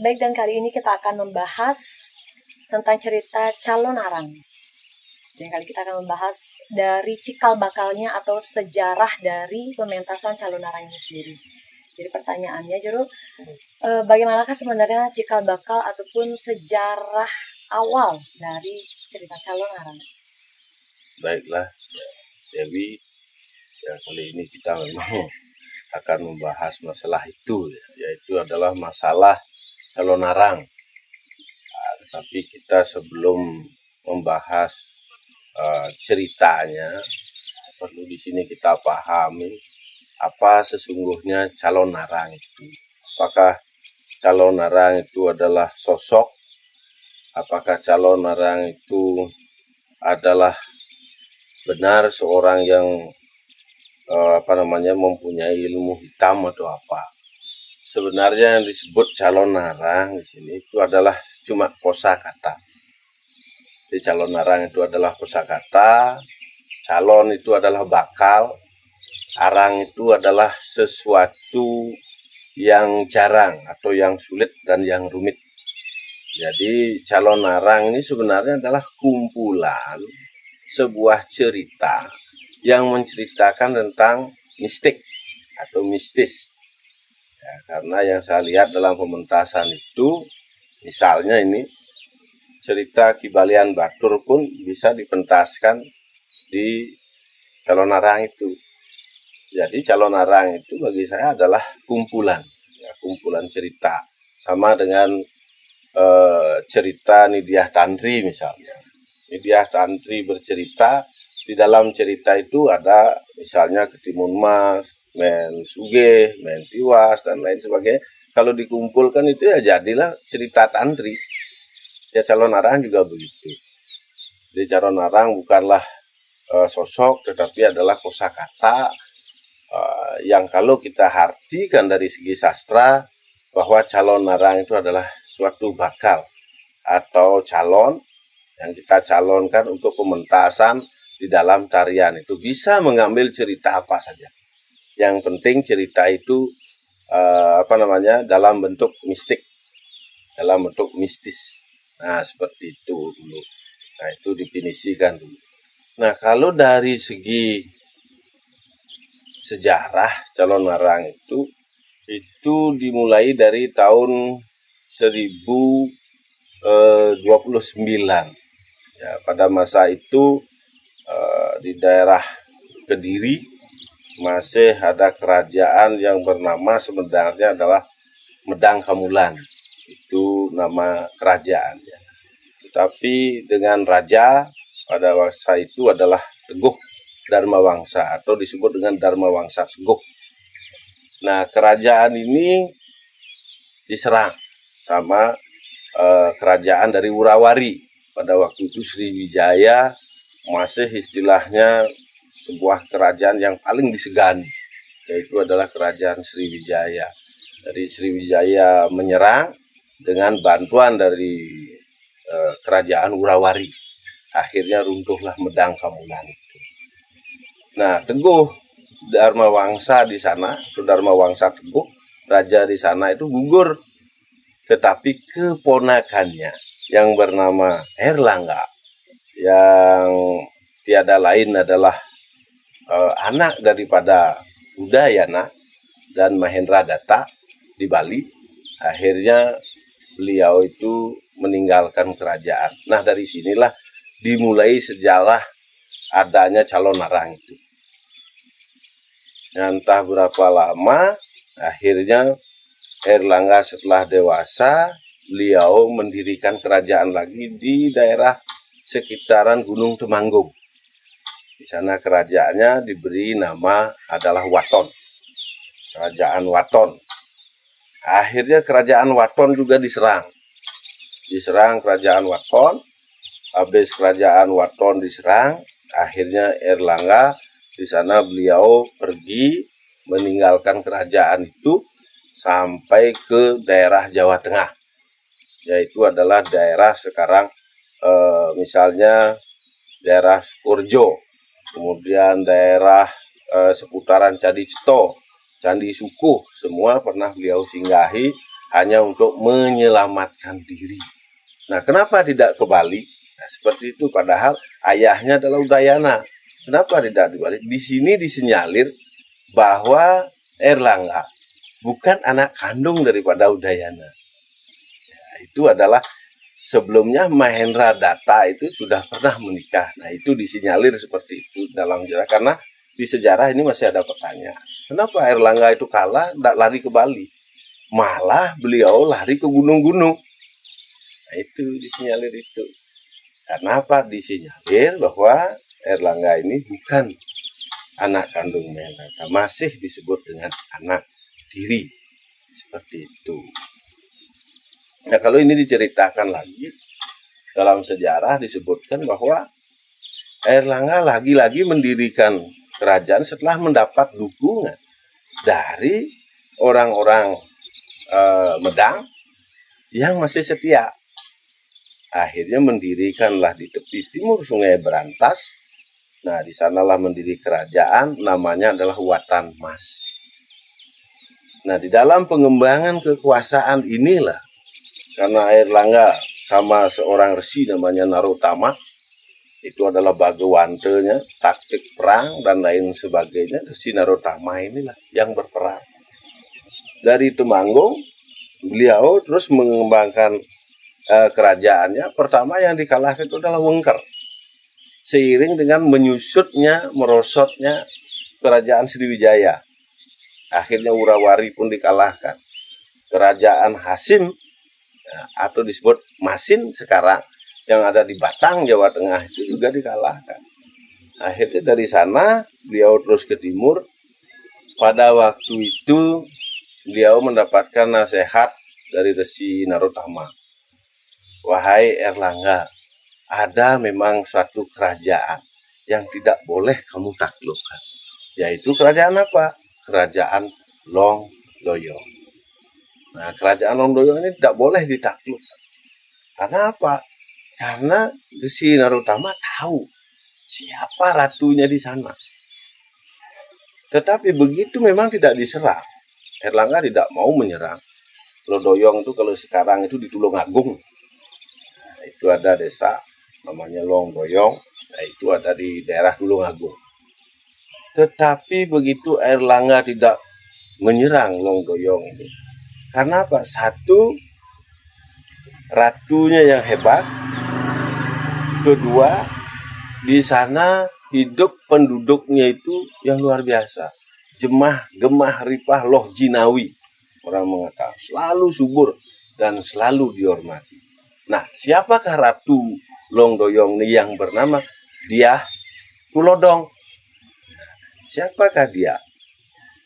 Baik, dan kali ini kita akan membahas tentang cerita calon arang. Dan kali kita akan membahas dari cikal bakalnya atau sejarah dari pementasan calon arang ini sendiri. Jadi pertanyaannya, Jero, bagaimanakah sebenarnya cikal bakal ataupun sejarah awal dari cerita calon arang? Baiklah, Dewi, ya kali ini kita memang akan membahas masalah itu, ya, yaitu adalah masalah calon arang. Nah, tetapi kita sebelum membahas uh, ceritanya, perlu di sini kita pahami apa sesungguhnya calon arang itu. Apakah calon arang itu adalah sosok? Apakah calon arang itu adalah benar seorang yang uh, apa namanya mempunyai ilmu hitam atau apa? Sebenarnya yang disebut calon narang di sini itu adalah cuma kosa kata. Jadi calon narang itu adalah kosa kata, calon itu adalah bakal, arang itu adalah sesuatu yang jarang atau yang sulit dan yang rumit. Jadi calon narang ini sebenarnya adalah kumpulan sebuah cerita yang menceritakan tentang mistik atau mistis Ya, karena yang saya lihat dalam pementasan itu, misalnya ini cerita Kibalian Batur pun bisa dipentaskan di calon arang itu. Jadi calon arang itu bagi saya adalah kumpulan, ya, kumpulan cerita. Sama dengan e, cerita Nidiah Tantri misalnya. Nidiah Tantri bercerita, di dalam cerita itu ada misalnya Ketimun Mas, men suge, men tiwas dan lain sebagainya. Kalau dikumpulkan itu ya jadilah cerita tantri. Ya calon arang juga begitu. Jadi calon arang bukanlah uh, sosok tetapi adalah kosakata uh, yang kalau kita artikan dari segi sastra bahwa calon arang itu adalah suatu bakal atau calon yang kita calonkan untuk pementasan di dalam tarian itu bisa mengambil cerita apa saja yang penting cerita itu uh, apa namanya dalam bentuk mistik, dalam bentuk mistis. Nah seperti itu dulu. Nah itu definisikan dulu. Nah kalau dari segi sejarah calon marang itu itu dimulai dari tahun 1029 eh, ya pada masa itu uh, di daerah Kediri masih ada kerajaan yang bernama sebenarnya adalah Medang Kamulan. Itu nama kerajaan. Ya. Tetapi dengan raja pada masa itu adalah Teguh Dharma Wangsa atau disebut dengan Dharma Wangsa Teguh. Nah, kerajaan ini diserang sama eh, kerajaan dari Wurawari. Pada waktu itu Sriwijaya masih istilahnya sebuah kerajaan yang paling disegani yaitu adalah kerajaan Sriwijaya. Dari Sriwijaya menyerang dengan bantuan dari e, kerajaan Urawari. Akhirnya runtuhlah Medang Kamulan itu. Nah, Teguh Dharma Wangsa di sana, Dharma Wangsa Teguh, raja di sana itu gugur. Tetapi keponakannya yang bernama Erlangga yang tiada lain adalah uh, anak daripada Udayana dan Mahendra Data di Bali. Akhirnya beliau itu meninggalkan kerajaan. Nah dari sinilah dimulai sejarah adanya calon narang itu. Entah berapa lama, akhirnya Erlangga setelah dewasa, beliau mendirikan kerajaan lagi di daerah sekitaran Gunung Temanggung. Di sana kerajaannya diberi nama adalah Waton. Kerajaan Waton. Akhirnya kerajaan Waton juga diserang. Diserang kerajaan Waton. Habis kerajaan Waton diserang, akhirnya Erlangga di sana beliau pergi meninggalkan kerajaan itu sampai ke daerah Jawa Tengah. Yaitu adalah daerah sekarang e, misalnya daerah Kurjo kemudian daerah eh, seputaran Candi Ceto, Candi Sukuh, semua pernah beliau singgahi. hanya untuk menyelamatkan diri. Nah, kenapa tidak ke Bali? Nah, seperti itu padahal ayahnya adalah Udayana. Kenapa tidak di Bali? Di sini disinyalir bahwa Erlangga bukan anak kandung daripada Udayana. Ya, itu adalah sebelumnya Mahendra Data itu sudah pernah menikah. Nah, itu disinyalir seperti itu dalam sejarah karena di sejarah ini masih ada pertanyaan. Kenapa Erlangga itu kalah lari ke Bali? malah beliau lari ke gunung-gunung. Nah, itu disinyalir itu. Karena apa? Disinyalir bahwa Erlangga ini bukan anak kandung Menata, masih disebut dengan anak diri. Seperti itu. Nah, kalau ini diceritakan lagi dalam sejarah disebutkan bahwa Erlangga lagi-lagi mendirikan kerajaan setelah mendapat dukungan dari orang-orang uh, Medang yang masih setia. Akhirnya mendirikanlah di tepi timur Sungai Berantas. Nah, di sanalah mendiri kerajaan, namanya adalah Watan Mas. Nah, di dalam pengembangan kekuasaan inilah, karena Air Langga sama seorang resi namanya Narutama, itu adalah bagawantenya, taktik perang, dan lain sebagainya. Resi Narutama inilah yang berperan dari Temanggung beliau terus mengembangkan uh, kerajaannya. Pertama yang dikalahkan itu adalah Wengker. Seiring dengan menyusutnya merosotnya kerajaan Sriwijaya. Akhirnya Urawari pun dikalahkan. Kerajaan Hasim atau disebut Masin sekarang yang ada di Batang Jawa Tengah itu juga dikalahkan akhirnya dari sana beliau terus ke timur pada waktu itu beliau mendapatkan nasihat dari Resi Narutama. Wahai Erlangga, ada memang suatu kerajaan yang tidak boleh kamu taklukkan. Yaitu kerajaan apa? Kerajaan Long Doyong. Nah, kerajaan Long Doyong ini tidak boleh ditaklukkan. Karena apa? Karena Resi Narutama tahu siapa ratunya di sana. Tetapi begitu memang tidak diserang. Erlangga tidak mau menyerang. Lodoyong itu kalau sekarang itu di Tulungagung. Nah, itu ada desa namanya Longdoyong. Nah, itu ada di daerah Tulungagung. Tetapi begitu Erlangga tidak menyerang Longdoyong ini. Karena apa? Satu, ratunya yang hebat. Kedua, di sana hidup penduduknya itu yang luar biasa jemah, gemah, ripah, loh jinawi. Orang mengatakan selalu subur dan selalu dihormati. Nah, siapakah Ratu Longdoyong yang bernama dia Tulodong? Siapakah dia?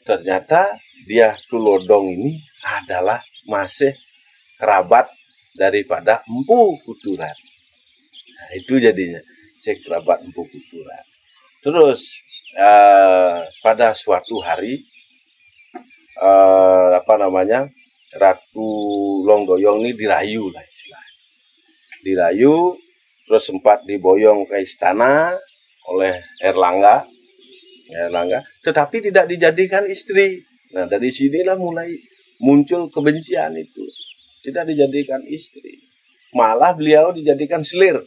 Ternyata dia Tulodong ini adalah masih kerabat daripada Empu Kuturan. Nah, itu jadinya si kerabat Empu Kuturan. Terus uh, pada suatu hari uh, apa namanya Ratu Longdoyong ini dirayu lah istilah dirayu terus sempat diboyong ke istana oleh Erlangga Erlangga tetapi tidak dijadikan istri nah dari sinilah mulai muncul kebencian itu tidak dijadikan istri malah beliau dijadikan selir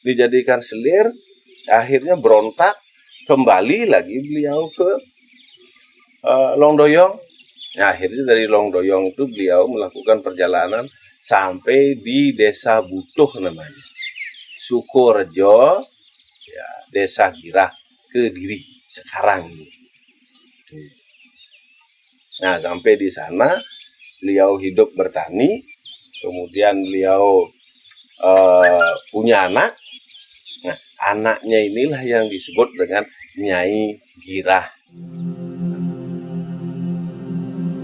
dijadikan selir akhirnya berontak kembali lagi beliau ke uh, Longdoyong. Nah, akhirnya dari Longdoyong itu beliau melakukan perjalanan sampai di desa Butuh namanya. Sukorejo, ya, desa Girah, Kediri sekarang ini. Nah, sampai di sana beliau hidup bertani, kemudian beliau uh, punya anak, anaknya inilah yang disebut dengan Nyai Girah.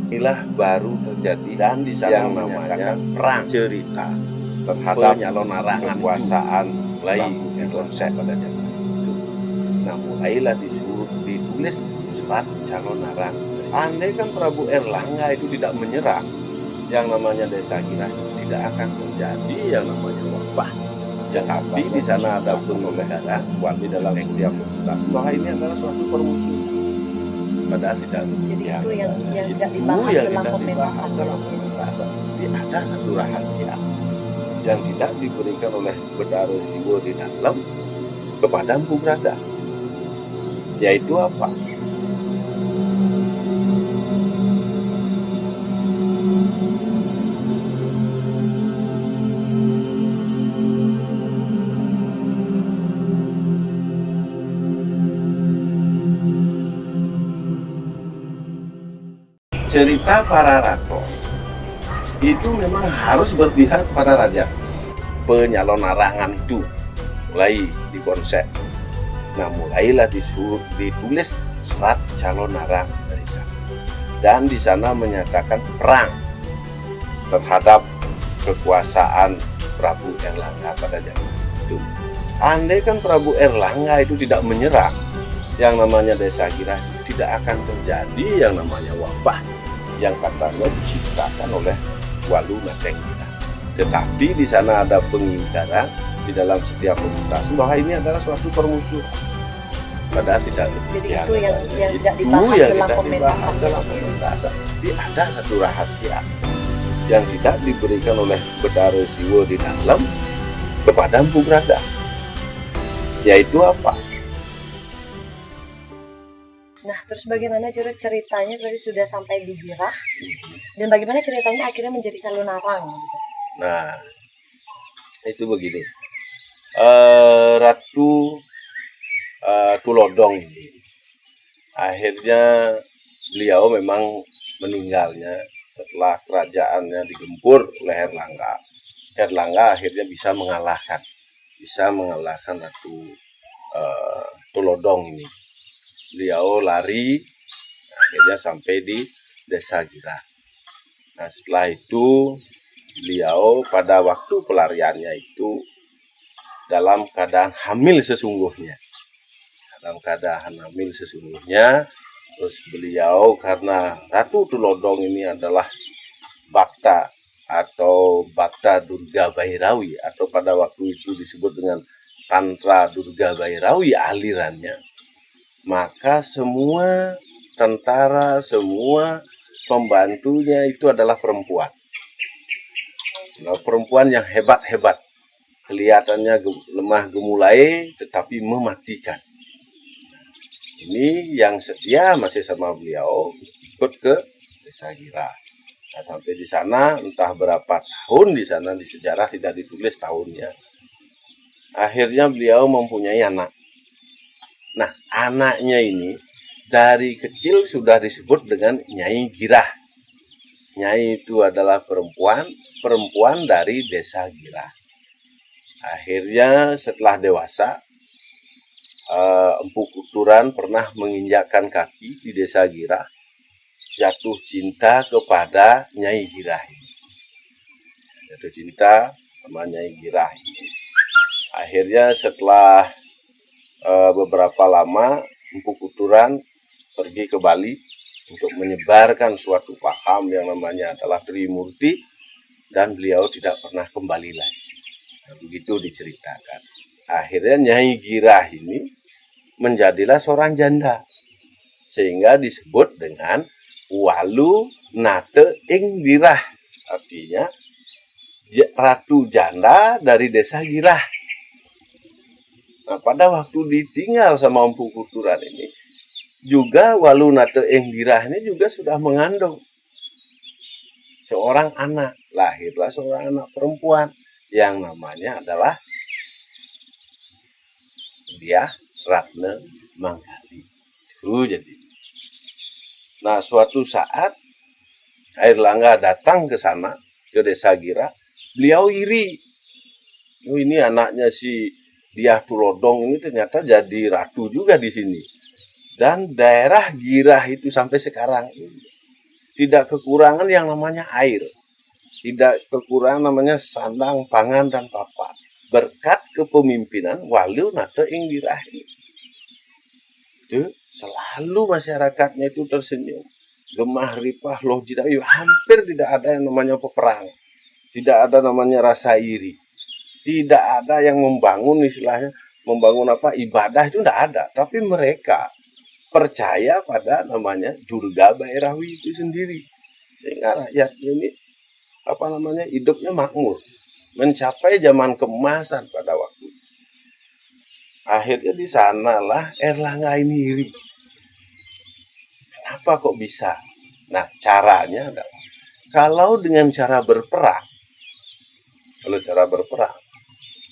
Inilah baru terjadi dan di sana yang namanya perang cerita terhadap arangan kekuasaan mulai konsep pada zaman itu. Nah mulailah disuruh ditulis serat calon arang. Andai kan Prabu Erlangga itu tidak menyerang, yang namanya desa Girah tidak akan terjadi yang namanya wabah tapi di sana ada pun negara, di dalam setiap komunitas bahwa ini adalah suatu permusuhan. padahal tidak Jadi ya, itu yang yang tidak dibahas yang dalam pementasan. dalam pementasan. Ada satu rahasia yang tidak diberikan oleh Bedara Siwo di dalam kepada Empu Berada. Yaitu apa? Cerita para rato itu memang harus berpihak pada raja penyalon larangan itu mulai dikonsep. Nah mulailah disuruh ditulis serat calon narang dari sana. Dan di sana menyatakan perang terhadap kekuasaan Prabu Erlangga pada zaman itu. Andai kan Prabu Erlangga itu tidak menyerang yang namanya desa Gira tidak akan terjadi yang namanya wabah yang katanya diciptakan oleh Walu Natenggira. Tetapi di sana ada pengingkaran di dalam setiap pemutasan bahwa ini adalah suatu permusuhan. Padahal tidak Jadi itu yang yang itu tidak dibahas yang dalam pementasan. dalam pementasan. Tapi ada satu rahasia yang tidak diberikan oleh Bedara Siwo di dalam kepada Empu Berada. Yaitu apa? Nah, terus bagaimana Juru ceritanya tadi sudah sampai di Girah dan bagaimana ceritanya akhirnya menjadi calon narang gitu. Nah, itu begini. Eh, Ratu eh, Tulodong akhirnya beliau memang meninggalnya setelah kerajaannya digempur oleh Herlangga. Herlangga akhirnya bisa mengalahkan, bisa mengalahkan Ratu eh, Tulodong ini. Beliau lari, akhirnya sampai di Desa Gira. Nah, setelah itu beliau pada waktu pelariannya itu dalam keadaan hamil sesungguhnya. Dalam keadaan hamil sesungguhnya, terus beliau karena Ratu Tulodong ini adalah Bakta atau Bakta Durga Bairawi atau pada waktu itu disebut dengan Tantra Durga Bairawi alirannya. Maka semua tentara, semua pembantunya itu adalah perempuan. Nah, perempuan yang hebat-hebat. Kelihatannya lemah gemulai tetapi mematikan. Ini yang setia masih sama beliau ikut ke Desa Gira. Nah, sampai di sana entah berapa tahun di sana di sejarah tidak ditulis tahunnya. Akhirnya beliau mempunyai anak. Nah, anaknya ini dari kecil sudah disebut dengan Nyai Girah. Nyai itu adalah perempuan, perempuan dari desa Girah. Akhirnya setelah dewasa, eh, Empu Kuturan pernah menginjakkan kaki di desa Girah, jatuh cinta kepada Nyai Girah. Jatuh cinta sama Nyai Girah. Akhirnya setelah eh, beberapa lama Empu Kuturan pergi ke Bali untuk menyebarkan suatu paham yang namanya adalah Trimurti dan beliau tidak pernah kembali lagi. Nah, begitu diceritakan. Akhirnya Nyai Girah ini menjadilah seorang janda sehingga disebut dengan Walu Nate Ing Girah. Artinya ratu janda dari desa Girah. Nah, pada waktu ditinggal sama Empu Kuturan ini, juga Walunate Enggirah ini juga sudah mengandung seorang anak. Lahirlah seorang anak perempuan yang namanya adalah dia Ratna Manggali. Itu jadi. Nah, suatu saat Air Langga datang ke sana, ke desa Gira, beliau iri. Oh, ini anaknya si Diah Tulodong ini ternyata jadi ratu juga di sini. Dan daerah Girah itu sampai sekarang tidak kekurangan yang namanya air. Tidak kekurangan namanya sandang, pangan, dan papan. Berkat kepemimpinan Waliu Nate ing Girah. Itu selalu masyarakatnya itu tersenyum. Gemah ripah loh jidawi hampir tidak ada yang namanya peperang. Tidak ada namanya rasa iri. Tidak ada yang membangun istilahnya membangun apa ibadah itu tidak ada. Tapi mereka percaya pada namanya Durga Bairawi itu sendiri. Sehingga rakyat ini apa namanya hidupnya makmur, mencapai zaman kemasan pada waktu. Akhirnya di sanalah Erlangga ini iri. Kenapa kok bisa? Nah, caranya adalah kalau dengan cara berperang, kalau cara berperang,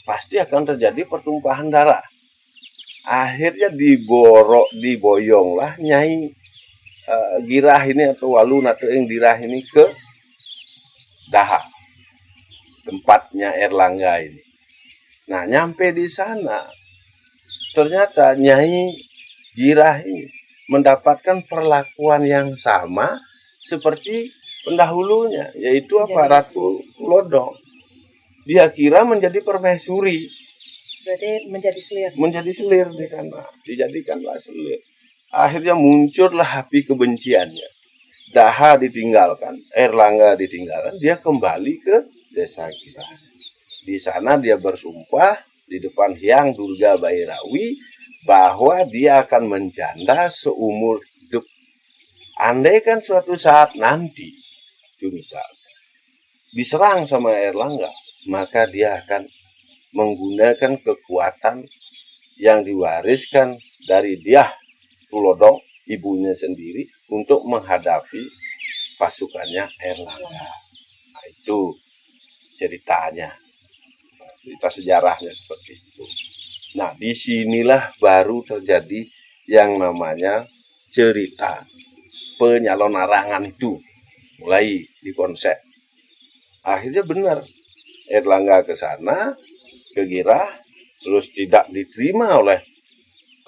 pasti akan terjadi pertumpahan darah. Akhirnya diborok, diboyonglah Nyai uh, Girah ini atau Walu atau yang Girah ini ke Daha, tempatnya Erlangga ini. Nah, nyampe di sana, ternyata Nyai Girah ini mendapatkan perlakuan yang sama seperti pendahulunya, yaitu apa? Ratu Lodong dia kira menjadi permaisuri. Berarti menjadi selir. Menjadi selir di sana. Dijadikanlah selir. Akhirnya muncullah api kebenciannya. Daha ditinggalkan, Erlangga ditinggalkan, dia kembali ke desa kita. Di sana dia bersumpah di depan Hyang Durga Bairawi bahwa dia akan menjanda seumur hidup. Andai kan suatu saat nanti, itu misalnya, diserang sama Erlangga, maka dia akan menggunakan kekuatan yang diwariskan dari dia Tulodong ibunya sendiri untuk menghadapi pasukannya Erlangga. Nah, itu ceritanya. Cerita sejarahnya seperti itu. Nah, di sinilah baru terjadi yang namanya cerita penyalon arangan itu. Mulai dikonsep. Akhirnya benar, Erlangga ke sana, ke Girah, terus tidak diterima oleh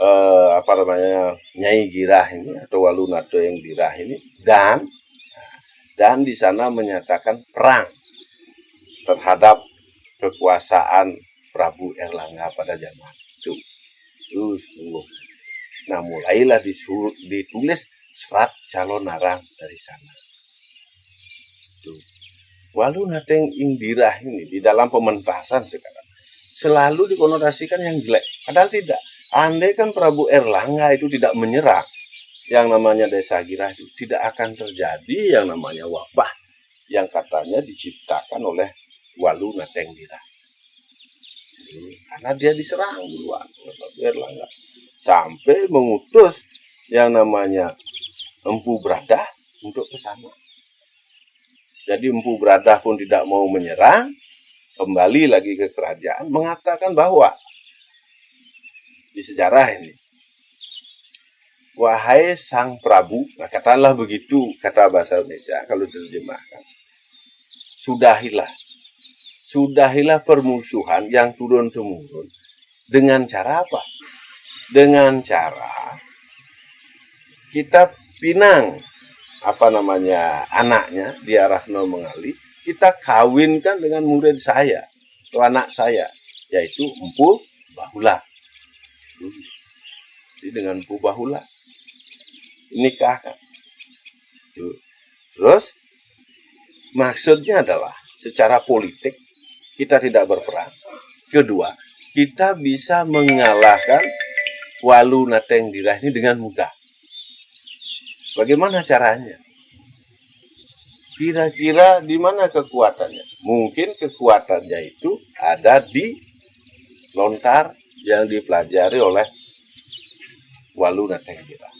eh, apa namanya Nyai Girah ini atau Walunato yang Girah ini dan dan di sana menyatakan perang terhadap kekuasaan Prabu Erlangga pada zaman itu. Itu sungguh. Nah mulailah disuruh, ditulis serat calon narang dari sana. Itu Walau Nateng Indirah ini di dalam pementasan sekarang selalu dikonotasikan yang jelek. Padahal tidak. Andai kan Prabu Erlangga itu tidak menyerang yang namanya desa Girah itu tidak akan terjadi yang namanya wabah yang katanya diciptakan oleh Walu Nateng Dirah. Karena dia diserang duluan Prabu Erlangga sampai mengutus yang namanya Empu Bradah untuk ke sana. Jadi Empu Bradah pun tidak mau menyerang, kembali lagi ke kerajaan, mengatakan bahwa di sejarah ini, wahai sang Prabu, nah katakanlah begitu kata bahasa Indonesia kalau terjemahkan, sudahilah, sudahilah permusuhan yang turun temurun dengan cara apa? Dengan cara kita pinang apa namanya anaknya di arah nol mengali kita kawinkan dengan murid saya atau anak saya yaitu Empu Bahula. Jadi dengan Empu Bahula nikahkan. Terus maksudnya adalah secara politik kita tidak berperang. Kedua, kita bisa mengalahkan Walu Nateng Dirah ini dengan mudah. Bagaimana caranya? Kira-kira di mana kekuatannya? Mungkin kekuatannya itu ada di lontar yang dipelajari oleh Waluna Tenggira.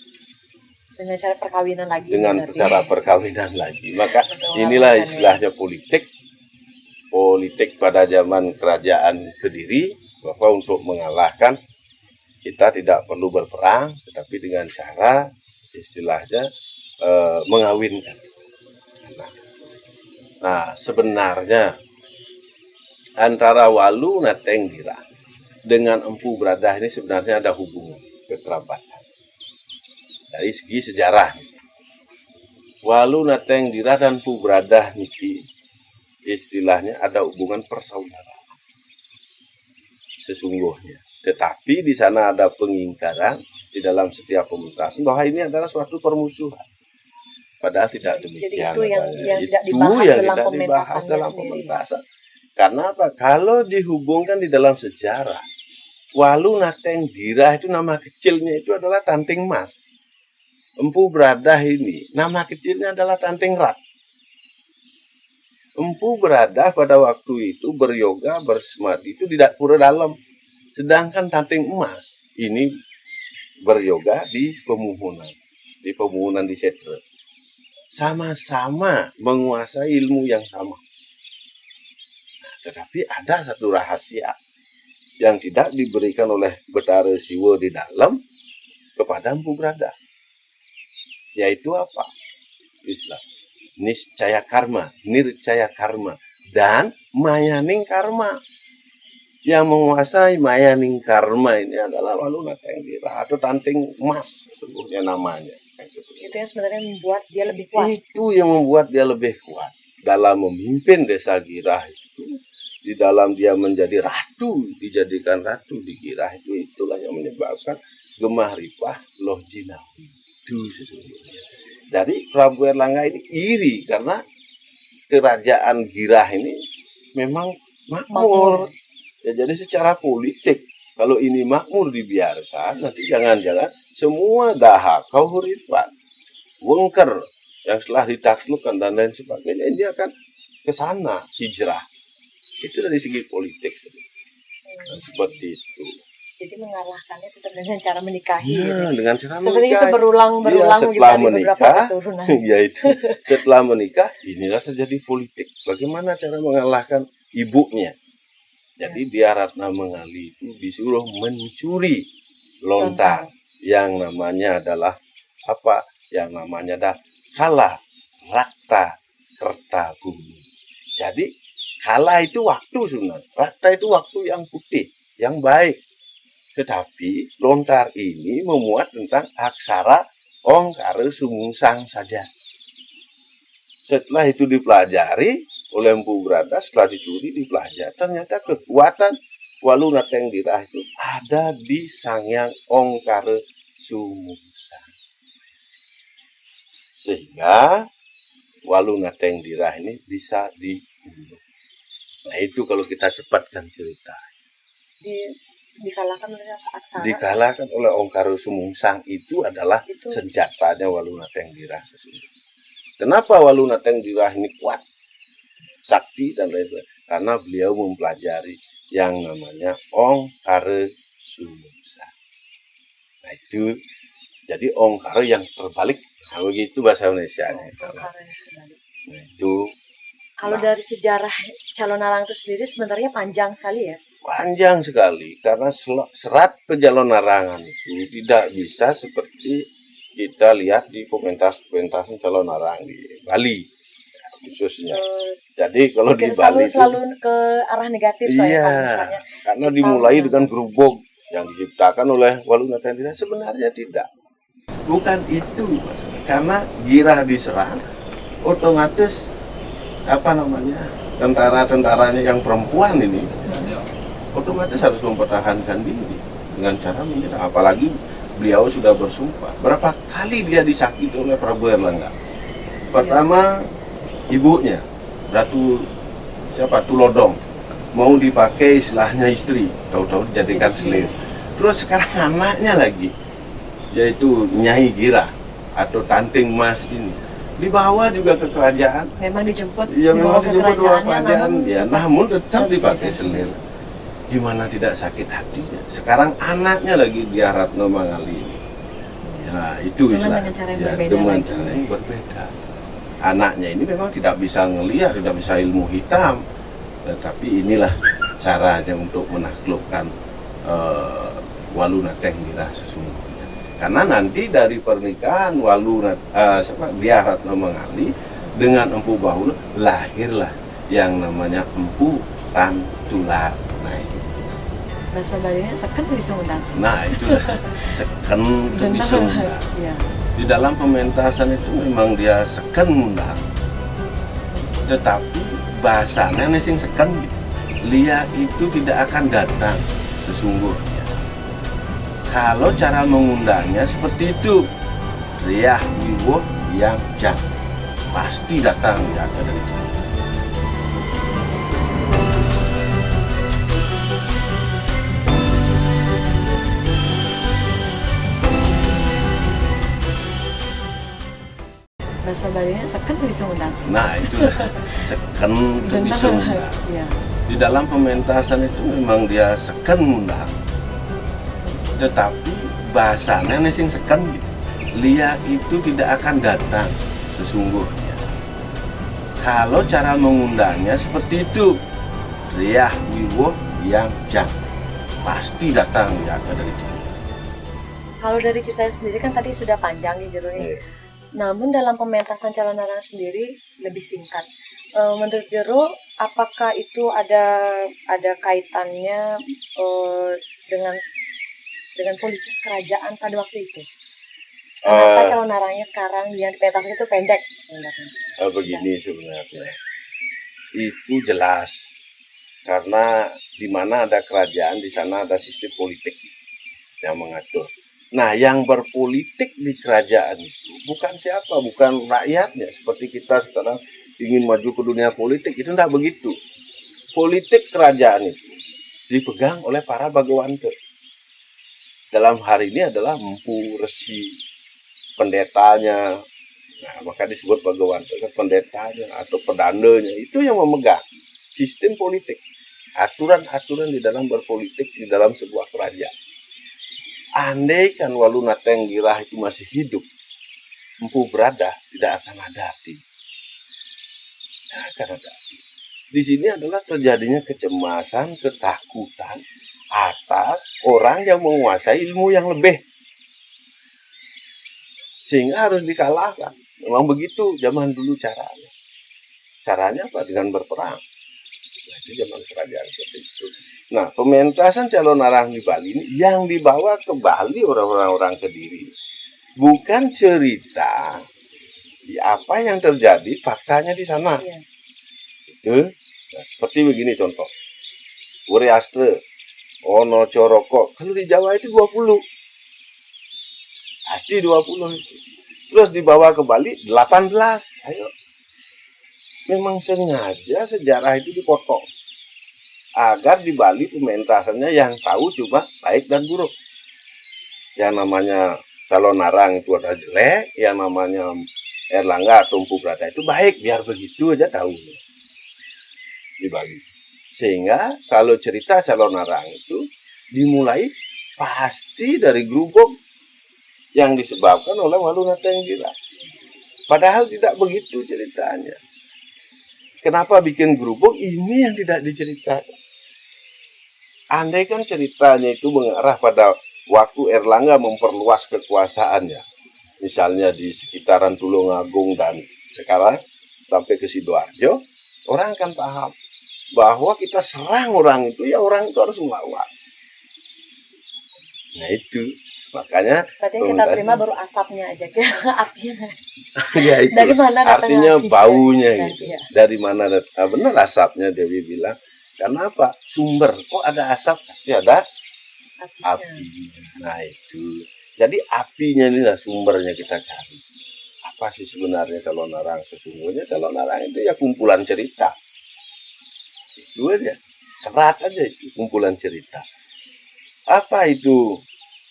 Dengan cara perkawinan lagi. Dengan berarti. cara perkawinan lagi. Maka inilah istilahnya politik. Politik pada zaman kerajaan Kediri bahwa untuk mengalahkan kita tidak perlu berperang, tetapi dengan cara istilahnya e, mengawinkan anak. Nah, sebenarnya antara Walu Natenggira dengan Empu Bradah ini sebenarnya ada hubungan kekerabatan. Dari segi sejarah. Walu Natenggira dan Empu Bradah niki istilahnya ada hubungan persaudaraan. Sesungguhnya. Tetapi di sana ada pengingkaran di dalam setiap pementasan bahwa ini adalah suatu permusuhan. Padahal tidak demikian. Jadi itu yang, yang tidak dibahas yang dalam tidak dibahas dalam pementasan. Karena apa? Kalau dihubungkan di dalam sejarah, Walu Nateng Dirah itu nama kecilnya itu adalah Tanting Mas. Empu Beradah ini, nama kecilnya adalah Tanting Rat. Empu Beradah pada waktu itu beryoga, bersemadi itu di pura dalam. Sedangkan Tanting Emas ini beryoga di pemuhunan. Di pemuhunan di Setre. Sama-sama menguasai ilmu yang sama. Nah, tetapi ada satu rahasia yang tidak diberikan oleh Betara Siwa di dalam kepada Empu Beradah yaitu apa? Islam. Niscaya karma, nircaya karma, dan mayaning karma. Yang menguasai mayaning karma ini adalah waluna tenggira atau tanting emas sesungguhnya namanya. Itu yang sebenarnya membuat dia lebih kuat. Itu yang membuat dia lebih kuat dalam memimpin desa Girah itu di dalam dia menjadi ratu dijadikan ratu di Girah itu itulah yang menyebabkan gemah ripah loh jinawi itu sesungguhnya. Jadi Prabu Erlangga ini iri karena kerajaan Girah ini memang makmur. Ya, jadi secara politik kalau ini makmur dibiarkan nanti jangan-jangan semua dahak kau huripan wengker yang setelah ditaklukkan dan lain sebagainya ini akan ke sana hijrah. Itu dari segi politik. Nah, seperti itu jadi mengalahkannya tetap dengan cara menikahi. Ya, gitu. dengan cara Seperti menikah. itu berulang berulang ya, setelah gitu, menikah, ya itu setelah menikah inilah terjadi politik. Bagaimana cara mengalahkan ibunya? Jadi ya. dia Ratna Mengali itu disuruh mencuri lontar yang namanya adalah apa? Yang namanya adalah kala rakta kerta bumi. Jadi kala itu waktu sebenarnya, rakta itu waktu yang putih, yang baik tetapi lontar ini memuat tentang aksara ongkara sungsang saja. Setelah itu dipelajari oleh Empu Berada, setelah dicuri dipelajari, ternyata kekuatan waluna dirah itu ada di sangyang ongkara sungsang. Sehingga waluna dirah ini bisa dibunuh. Nah itu kalau kita cepatkan cerita. Di dikalahkan oleh aksara dikalahkan oleh Ongkaro Sumungsang itu adalah itu. senjatanya Waluna Tengdirah sesungguhnya. Kenapa Waluna Tengdirah ini kuat, sakti dan lain-lain? Karena beliau mempelajari yang namanya Ongkaro Sumungsang. Nah itu jadi Ongkaro yang terbalik. Nah, begitu bahasa Indonesia. Nah, itu kalau dari sejarah calon alang itu sendiri sebenarnya panjang sekali ya panjang sekali karena serat pejalon narangan itu tidak bisa seperti kita lihat di pentas-pentas calon narang di Bali khususnya. Jadi kalau di Bali selalu, itu selalu ke arah negatif iya, misalnya karena dimulai dengan gerubuk yang diciptakan oleh Waluna Tendina sebenarnya tidak. Bukan itu. Karena girah diserang otomatis apa namanya tentara-tentaranya yang perempuan ini otomatis harus mempertahankan diri dengan cara menyerang. Apalagi beliau sudah bersumpah. Berapa kali dia disakiti oleh Prabu Erlangga? Pertama, ibunya, Ratu siapa? Tulodong. Mau dipakai istilahnya istri, tahu-tahu dijadikan selir. Terus sekarang anaknya lagi, yaitu Nyai Gira atau Tanting Mas ini dibawa juga ke kerajaan. Memang dijemput. Iya memang dijemput ke kerajaan. Ya, namun tetap dipakai selir gimana tidak sakit hatinya. Sekarang anaknya lagi dia Ratno Mangali ini. Ya, itu Cuma dengan cara yang ya, berbeda dengan cara yang berbeda. Anaknya ini memang tidak bisa ngelihat, tidak bisa ilmu hitam. Tetapi inilah caranya untuk menaklukkan uh, Waluna Tenggila sesungguhnya. Karena nanti dari pernikahan Waluna uh, siapa dia Ratno Mangali dengan Empu Bahula lahirlah yang namanya Empu Tantular bahasa Balinya seken undang. Nah itu seken undang. ya. Di dalam pementasan itu memang dia seken undang. Tetapi bahasanya nih sing seken Lia itu tidak akan datang sesungguhnya. Kalau cara mengundangnya seperti itu, Riah Wiwo yang jam pasti datang ya dari itu. Bahasa Balinya seken bisa undang. Nah itu seken itu bisa undang. ya. Di dalam pementasan itu memang dia seken undang. Tetapi bahasanya sing seken gitu. Lia itu tidak akan datang sesungguhnya. Kalau cara mengundangnya seperti itu, Riah Wiwo yang jam pasti datang ya dari sini. Kalau dari ceritanya sendiri kan tadi sudah panjang nih jerunya. Iya. Namun dalam pementasan calon narang sendiri lebih singkat. E, menurut Jero, apakah itu ada ada kaitannya e, dengan dengan politis kerajaan pada waktu itu? Kenapa Eh. calon narangnya sekarang yang pementasan itu pendek sebenarnya? Oh, begini sebenarnya. Itu jelas. Karena di mana ada kerajaan, di sana ada sistem politik yang mengatur. Nah, yang berpolitik di kerajaan itu bukan siapa, bukan rakyatnya. Seperti kita sekarang ingin maju ke dunia politik, itu tidak begitu. Politik kerajaan itu dipegang oleh para bagawante. Dalam hari ini adalah empu resi, pendetanya, Nah, maka disebut Bhagawanta kan pendetanya atau pedandanya itu yang memegang sistem politik, aturan-aturan di dalam berpolitik di dalam sebuah kerajaan. Andai kan Waluna Tenggirah itu masih hidup, Empu Berada tidak akan ada arti. Tidak akan ada arti. Di sini adalah terjadinya kecemasan, ketakutan atas orang yang menguasai ilmu yang lebih sehingga harus dikalahkan. Memang begitu zaman dulu caranya. Caranya apa? Dengan berperang. Nah, itu zaman kerajaan seperti itu. Nah, pementasan calon arang di Bali ini yang dibawa ke Bali orang-orang Kediri bukan cerita di apa yang terjadi faktanya di sana. Iya. Itu nah, seperti begini contoh. Uriastre, Ono Coroko. Kalau di Jawa itu 20. Pasti 20 itu. Terus dibawa ke Bali 18. Ayo. Memang sengaja sejarah itu dipotong. Agar di Bali pementasannya yang tahu cuma baik dan buruk. Yang namanya calon narang itu ada jelek, yang namanya Erlangga atau Empu Brata itu baik, biar begitu aja tahu di Bali. Sehingga kalau cerita calon narang itu dimulai pasti dari gerubuk yang disebabkan oleh Waluna Tenggila. Padahal tidak begitu ceritanya. Kenapa bikin gerubuk? Ini yang tidak diceritakan. Andai kan ceritanya itu mengarah pada waktu Erlangga memperluas kekuasaannya. Misalnya di sekitaran Tulungagung dan sekarang sampai ke Sidoarjo, orang akan paham bahwa kita serang orang itu, ya orang itu harus melawan. Nah itu, makanya Berarti yang kita terima baru asapnya aja, apinya. ya itu. Dari mana artinya api? baunya Nah, gitu. iya. Dari mana ah, benar asapnya Dewi bilang. Karena apa? Sumber. Kok ada asap? Pasti ada Apinya. api. Nah itu. Jadi apinya inilah sumbernya kita cari. Apa sih sebenarnya calon arang? Sesungguhnya calon arang itu ya kumpulan cerita. Itu aja. Serat aja itu kumpulan cerita. Apa itu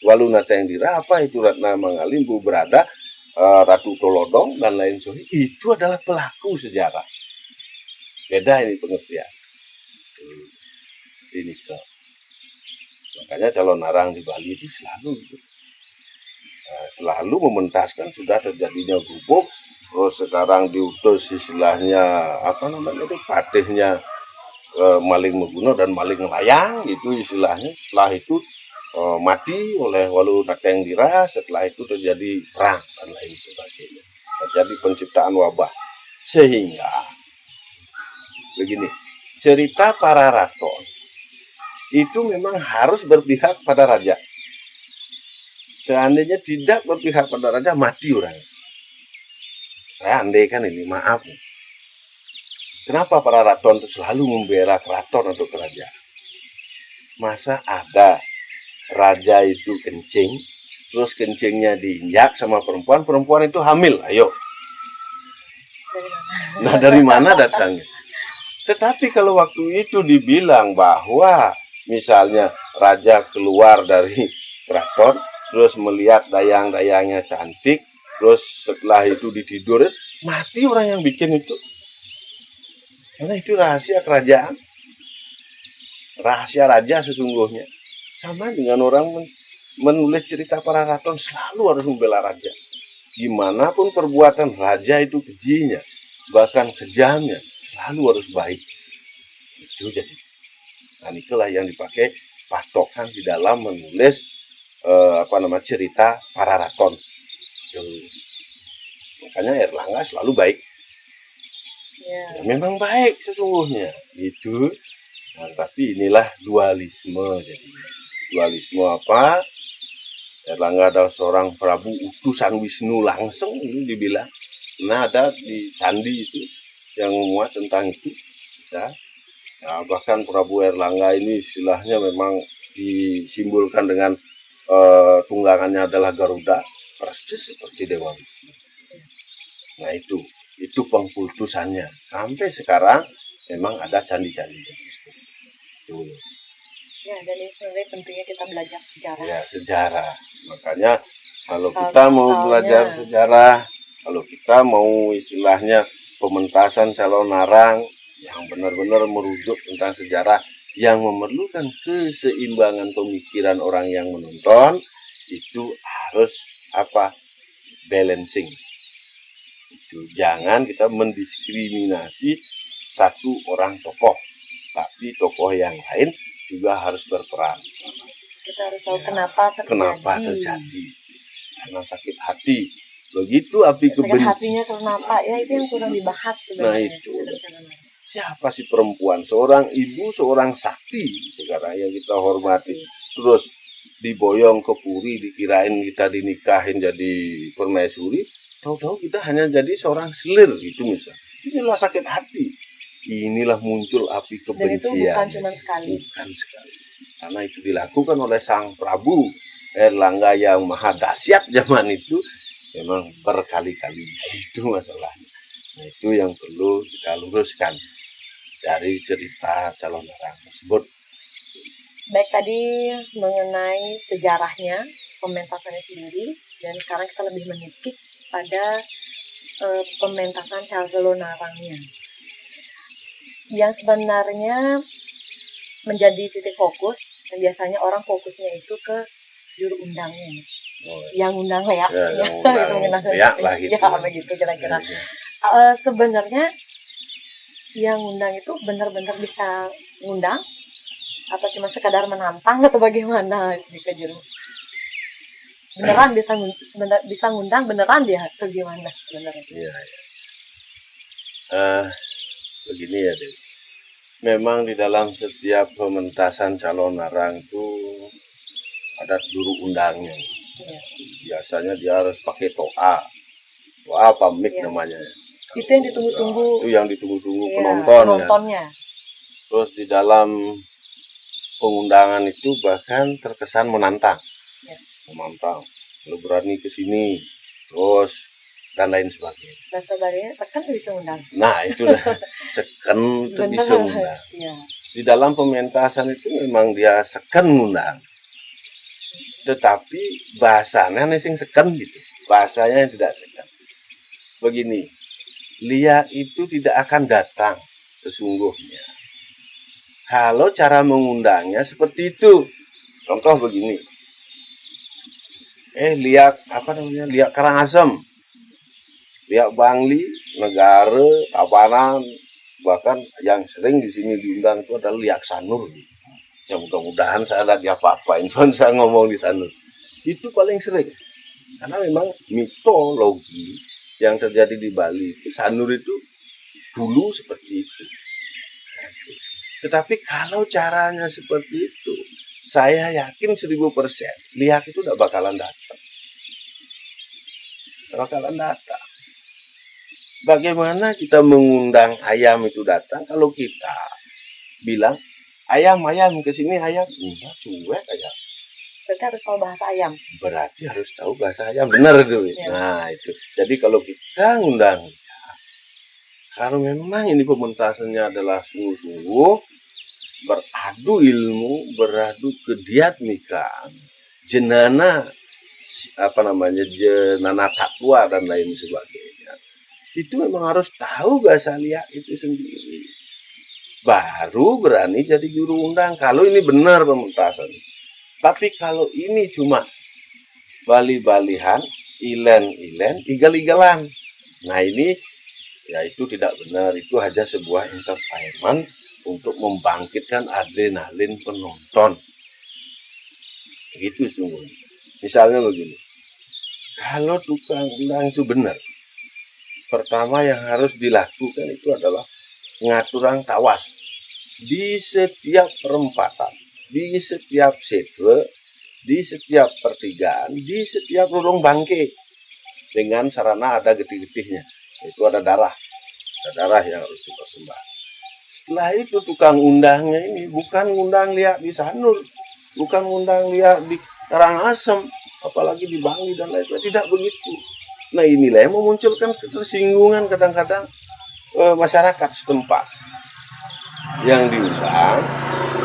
Waluna Tenggira? Apa itu Ratna Mangalimbu berada eh, Ratu Tolodong dan lain sebagainya? Itu adalah pelaku sejarah. Beda ini pengertian. Ke. Makanya calon arang di Bali itu selalu gitu. Selalu mementaskan sudah terjadinya gubuk terus sekarang diutus istilahnya apa namanya itu patihnya eh, maling membunuh dan maling layang itu istilahnya setelah itu eh, mati oleh Walu Natenggira setelah itu terjadi perang dan lain sebagainya terjadi penciptaan wabah sehingga begini cerita para raton itu memang harus berpihak pada raja. Seandainya tidak berpihak pada raja mati orang. Saya andaikan ini maaf. Kenapa para raton itu selalu membela keraton atau kerajaan? Masa ada raja itu kencing terus kencingnya diinjak sama perempuan perempuan itu hamil. Ayo. Nah dari mana datangnya tetapi kalau waktu itu dibilang bahwa misalnya raja keluar dari keraton terus melihat dayang-dayangnya cantik terus setelah itu ditidur mati orang yang bikin itu. Karena itu rahasia kerajaan. Rahasia raja sesungguhnya. Sama dengan orang menulis cerita para raton selalu harus membela raja. Gimana pun perbuatan raja itu kejinya bahkan kejamnya selalu harus baik. Itu jadi. Nah itulah yang dipakai patokan di dalam menulis eh, apa nama cerita para raton. Itu. Makanya Erlangga selalu baik. Ya. ya memang baik sesungguhnya. Itu. Nah, tapi inilah dualisme jadi. Dualisme apa? Erlangga adalah seorang Prabu utusan Wisnu langsung ini dibilang. Nah ada di candi itu yang memuat tentang itu ya Nah, bahkan Prabu Erlangga ini istilahnya memang disimbolkan dengan uh, tunggangannya adalah Garuda, persis seperti Dewa Wisnu. Nah itu, itu pengkultusannya. Sampai sekarang memang ada candi-candi. Itu. Ya, dan ini sebenarnya pentingnya kita belajar sejarah. Ya, sejarah. Makanya kalau Asal kita mau belajar sejarah, kalau kita mau istilahnya pementasan calon narang, yang benar-benar merujuk tentang sejarah yang memerlukan keseimbangan pemikiran orang yang menonton itu harus apa? Balancing. Itu jangan kita mendiskriminasi satu orang tokoh tapi tokoh yang lain juga harus berperan kita harus tahu ya, kenapa terjadi. kenapa terjadi? Karena sakit hati begitu api kebencian hatinya kenapa? Ya itu yang kurang dibahas sebenarnya. Nah itu. Siapa sih perempuan? Seorang ibu seorang sakti sekarang yang kita hormati. Terus diboyong ke puri dikirain kita dinikahin jadi permaisuri. Tahu-tahu kita hanya jadi seorang selir gitu misal. Inilah sakit hati. Inilah muncul api kebencian Dan itu bukan cuma sekali. Bukan sekali. Karena itu dilakukan oleh sang Prabu Erlangga yang maha dahsyat zaman itu memang berkali-kali itu masalahnya nah itu yang perlu kita luruskan dari cerita calon orang tersebut. Baik tadi mengenai sejarahnya, pementasannya sendiri, dan sekarang kita lebih menipik pada e, pementasan calon narangnya. Yang sebenarnya menjadi titik fokus, dan biasanya orang fokusnya itu ke juru undangnya. Oh, yang undang ya, ya, yang undang, ya, lah gitu. Ya, begitu kira-kira. Ya, ya. Uh, sebenarnya yang ngundang itu benar-benar bisa ngundang atau cuma sekadar menantang atau bagaimana di Kejuru? Beneran bisa sebentar bisa ngundang beneran dia atau gimana sebenarnya? Iya. Ya. Uh, begini ya deh. Memang di dalam setiap pementasan calon narang itu ada juru undangnya. Ya. Biasanya dia harus pakai toa. Toa pamit ya. namanya? Itu yang ditunggu-tunggu. Itu yang ditunggu-tunggu ya, penonton penontonnya. Terus di dalam pengundangan itu bahkan terkesan menantang. Ya. menantang. Lu berani ke sini terus dan lain sebagainya. Dan sebagainya seken bisa undang. Nah itu dah. Seken itu bisa undang. Ya. di dalam pementasan itu memang dia seken undang tetapi bahasanya nih sing seken gitu bahasanya yang tidak seken begini Lia itu tidak akan datang sesungguhnya. Kalau cara mengundangnya seperti itu. Contoh begini. Eh, lihat apa namanya? Lihat Karangasem. Lihat Bangli, negara, Tabanan, bahkan yang sering di sini diundang itu adalah Liak Sanur. Ya mudah-mudahan saya lagi apa-apain, saya ngomong di Sanur. Itu paling sering. Karena memang mitologi yang terjadi di Bali itu Sanur itu dulu seperti itu. Tetapi kalau caranya seperti itu, saya yakin seribu persen lihat itu udah bakalan datang. Bakalan datang. Bagaimana kita mengundang ayam itu datang kalau kita bilang ayam ayam ke sini ayam. Enggak cuek ayam berarti harus tahu bahasa ayam? Berarti harus tahu bahasa ayam benar itu. Ya. nah itu. Jadi kalau kita ngundang kalau memang ini pementasannya adalah sungguh-sungguh beradu ilmu beradu kediatmikan jenana apa namanya jenana takwa dan lain sebagainya itu memang harus tahu bahasa liak itu sendiri baru berani jadi juru undang. Kalau ini benar pementasan. Tapi kalau ini cuma bali-balihan ilen-ilen igal-igalan. Nah ini ya itu tidak benar. Itu hanya sebuah entertainment untuk membangkitkan adrenalin penonton. Gitu sungguh Misalnya begini, kalau tukang undang itu benar, pertama yang harus dilakukan itu adalah orang tawas di setiap perempatan, di setiap sepe, di setiap pertigaan, di setiap lorong bangke dengan sarana ada getih-getihnya. Itu ada darah, ada darah yang harus dipersembah. Setelah itu tukang undangnya ini bukan undang lihat di Sanur, bukan undang lihat di Karangasem, apalagi di Bali dan lain-lain. Tidak begitu. Nah inilah yang memunculkan ketersinggungan kadang-kadang e, masyarakat setempat. Yang diundang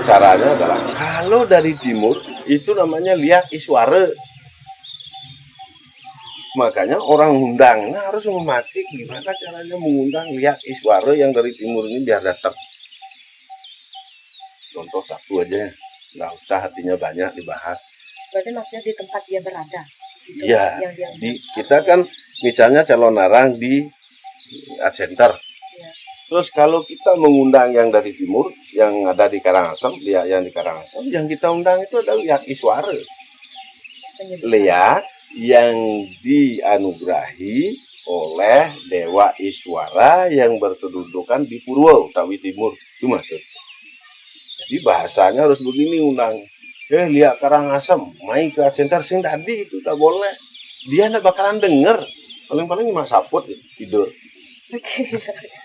caranya adalah kalau dari timur itu namanya liak iswara. Makanya orang undangnya harus memakai gimana caranya mengundang liak iswara yang dari timur ini biar datang. Contoh satu aja, nggak usah hatinya banyak dibahas Berarti maksudnya di tempat dia berada. Iya. Di kita kan misalnya calon narang di art center. Terus kalau kita mengundang yang dari timur, yang ada di Karangasem, dia yang di Karangasem, yang kita undang itu adalah Liak Iswara. Liak yang dianugerahi oleh Dewa Iswara yang berkedudukan di Purwo, Tawi Timur. Itu maksud. Jadi bahasanya harus begini undang eh lihat asam main ke center sing tadi itu tak boleh dia ndak bakalan denger paling-paling cuma saput tidur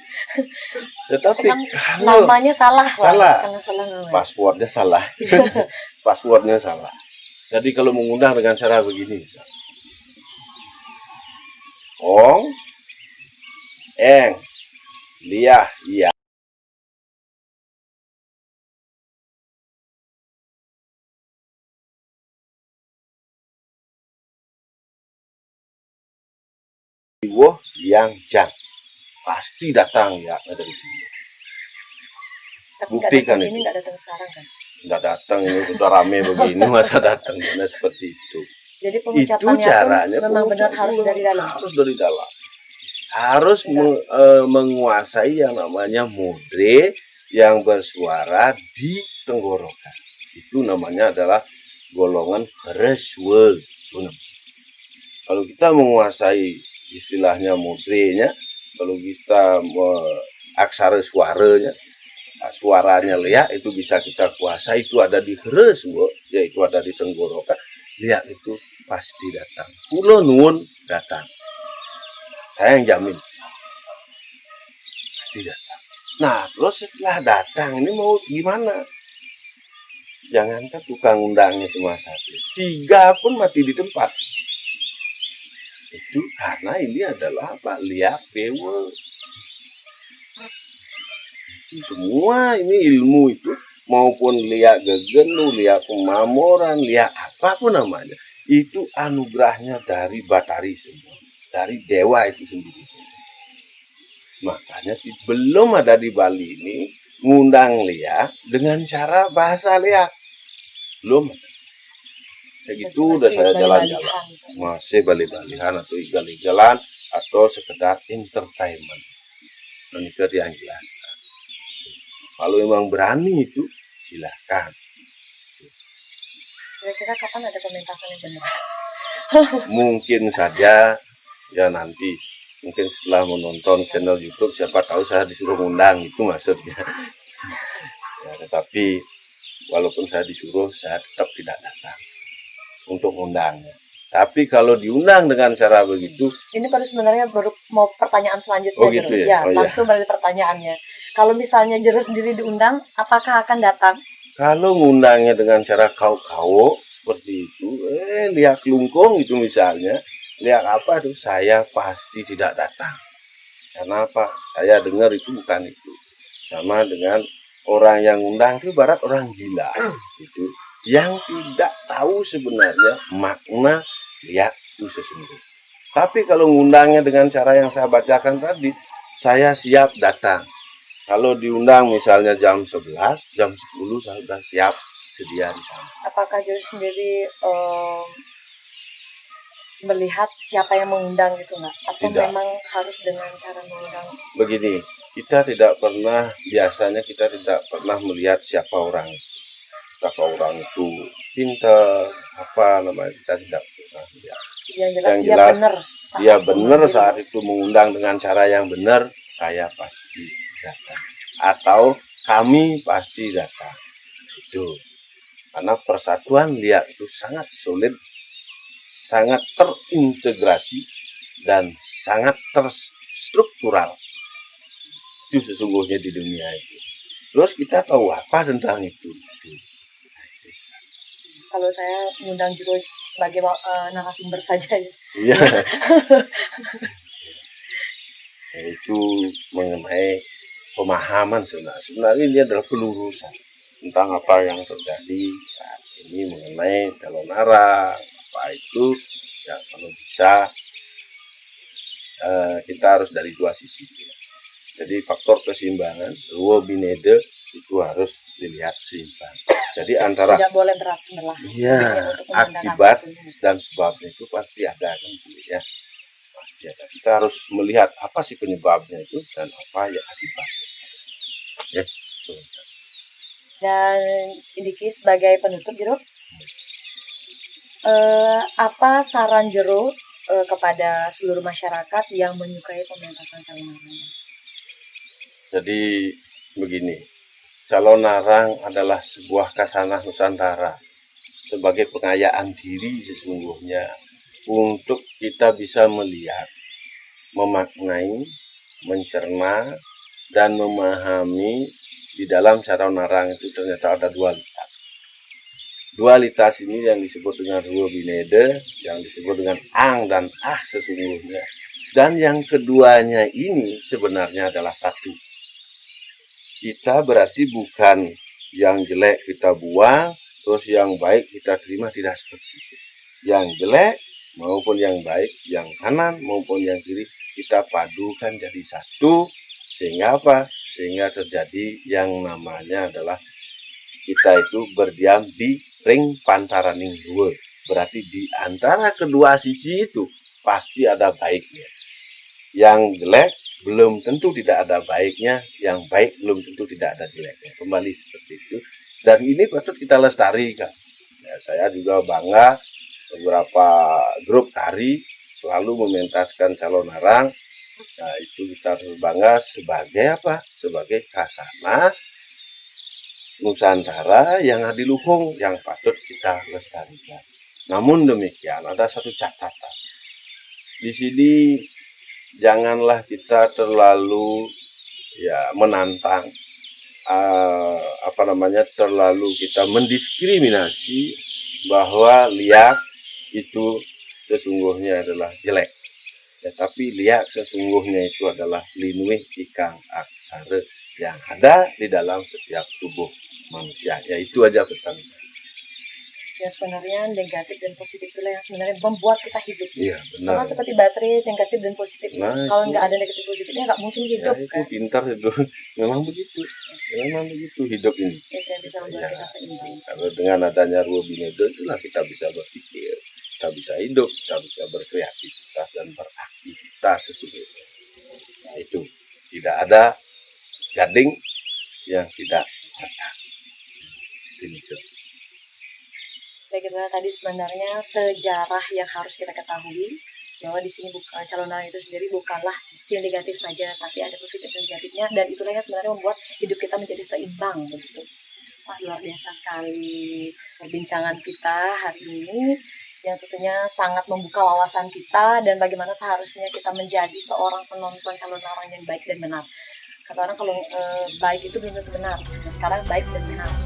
tetapi kalau namanya salah salah, salah passwordnya salah. Passwordnya salah. Jadi kalau mengundang dengan cara begini ong eng liah iya. Woh yang jang pasti datang ya dari sini. Buktikan itu. Ini nggak datang sekarang kan? Nggak datang ini sudah rame begini masa datang mana seperti itu. Jadi pengucapannya itu caranya memang benar harus dari dalam. Harus dari dalam. Harus me, e, menguasai yang namanya mudre yang bersuara di tenggorokan. Itu namanya adalah golongan reswe. Kalau kita menguasai istilahnya mudrenya kalau kita uh, aksara suaranya nah, suaranya lihat itu bisa kita kuasa itu ada di heres yaitu ada di tenggorokan lihat itu pasti datang. Pulau nun datang. Saya yang jamin. Pasti datang. Nah terus setelah datang ini mau gimana? Jangankan tukang undangnya cuma satu. Tiga pun mati di tempat itu karena ini adalah apa? Liak dewa. Semua ini ilmu itu maupun liak gegenu liak pemamoran liak apa pun namanya itu anugerahnya dari batari semua dari dewa itu sendiri semua. Makanya belum ada di Bali ini ngundang liak dengan cara bahasa liak belum ada kayak gitu udah saya jalan-jalan. masih balik-balikan atau igal-igalan atau sekedar entertainment. Dan itu yang jelaskan. Kalau memang berani itu silahkan kira-kira kapan ada pementasan yang benar? Mungkin saja ya nanti. Mungkin setelah menonton channel YouTube siapa tahu saya disuruh undang itu maksudnya. Ya, tetapi walaupun saya disuruh saya tetap tidak datang untuk undangnya. Tapi kalau diundang dengan cara begitu, ini baru sebenarnya baru mau pertanyaan selanjutnya. Oh gitu ya. ya oh, langsung iya. dari pertanyaannya. Kalau misalnya Jero sendiri diundang, apakah akan datang? Kalau ngundangnya dengan cara kau-kau seperti itu, eh lihat kelungkung itu misalnya, lihat apa itu saya pasti tidak datang. Karena apa? Saya dengar itu bukan itu. Sama dengan orang yang undang itu barat orang gila. Itu yang tidak tahu sebenarnya makna lihat itu sesungguhnya. Tapi kalau ngundangnya dengan cara yang saya bacakan tadi, saya siap datang. Kalau diundang misalnya jam 11, jam 10 saya sudah siap sedia di sana. Apakah Juru sendiri um, melihat siapa yang mengundang gitu nggak? Atau Tidak. memang harus dengan cara mengundang? Begini, kita tidak pernah, biasanya kita tidak pernah melihat siapa orang. Siapa orang itu pintar, apa namanya, kita tidak pernah lihat. Yang jelas Yang dia jelas, benar. saat Dia benar saat itu mengundang dengan cara yang benar, saya pasti datang. Atau kami pasti datang. Itu. Karena persatuan lihat itu sangat solid, sangat terintegrasi, dan sangat terstruktural. Itu sesungguhnya di dunia itu. Terus kita tahu apa tentang itu. Itu. Kalau saya mengundang Juru sebagai uh, narasumber saja ya. Iya. itu mengenai pemahaman sebenarnya. Sebenarnya ini adalah pelurusan tentang apa yang terjadi saat ini mengenai calon arah, apa itu ya kalau bisa eh, kita harus dari dua sisi. Jadi faktor keseimbangan, dua binede itu harus dilihat seimbang. Jadi antara Tidak boleh berat sebelah. Untuk mengundang akibat dan sebabnya itu pasti ada kan ya. Pasti ada. Kita harus melihat apa sih penyebabnya itu dan apa ya akibatnya. Ya. Dan Indiki sebagai penutup jeruk, eh, apa saran jeruk eh, kepada seluruh masyarakat yang menyukai pementasan calon? Jadi begini, calon narang adalah sebuah kasanah Nusantara sebagai pengayaan diri sesungguhnya untuk kita bisa melihat, memaknai, mencerna, dan memahami di dalam cara narang itu ternyata ada dualitas. Dualitas ini yang disebut dengan Ruo Binede, yang disebut dengan Ang dan Ah sesungguhnya. Dan yang keduanya ini sebenarnya adalah satu. Kita berarti bukan yang jelek kita buang, terus yang baik kita terima, tidak seperti itu. Yang jelek maupun yang baik, yang kanan maupun yang kiri, kita padukan jadi satu, sehingga apa? Sehingga terjadi yang namanya adalah kita itu berdiam di ring pantaraning dua. Berarti di antara kedua sisi itu pasti ada baiknya. Yang jelek belum tentu tidak ada baiknya, yang baik belum tentu tidak ada jeleknya. Kembali seperti itu. Dan ini patut kita lestarikan. Ya, saya juga bangga beberapa grup tari selalu mementaskan calon arang. Nah, itu kita harus bangga sebagai apa? Sebagai kasana Nusantara yang adiluhung yang patut kita lestarikan. Namun demikian ada satu catatan. Di sini janganlah kita terlalu ya menantang uh, apa namanya terlalu kita mendiskriminasi bahwa liak itu sesungguhnya adalah jelek. Ya, tapi liak sesungguhnya itu adalah linuih ikang aksara yang ada di dalam setiap tubuh manusia. Ya itu aja pesan saya. Ya sebenarnya negatif dan positif itulah yang sebenarnya membuat kita hidup. Iya Sama benar. seperti baterai negatif dan positif. Nah, Kalau itu. nggak ada negatif positifnya nggak mungkin Ya, hidup itu kan. pintar itu. Memang begitu. Memang begitu hidup ini. Itu yang bisa membuat Ya. kita seimbang. Kalau dengan adanya ruang binedo itulah kita bisa berpikir, kita bisa hidup, kita bisa berkreativitas dan beraktivitas sesungguhnya. Nah, itu tidak ada gading yang tidak retak. Itu. Kita tadi sebenarnya sejarah yang harus kita ketahui bahwa di sini bukan calon itu sendiri bukanlah sisi negatif saja tapi ada positif dan negatifnya dan itulah yang sebenarnya membuat hidup kita menjadi seimbang begitu. Wah luar biasa sekali perbincangan kita hari ini yang tentunya sangat membuka wawasan kita dan bagaimana seharusnya kita menjadi seorang penonton calon arang yang baik dan benar. Kata orang kalau eh, baik itu belum tentu benar. Nah, sekarang baik dan benar.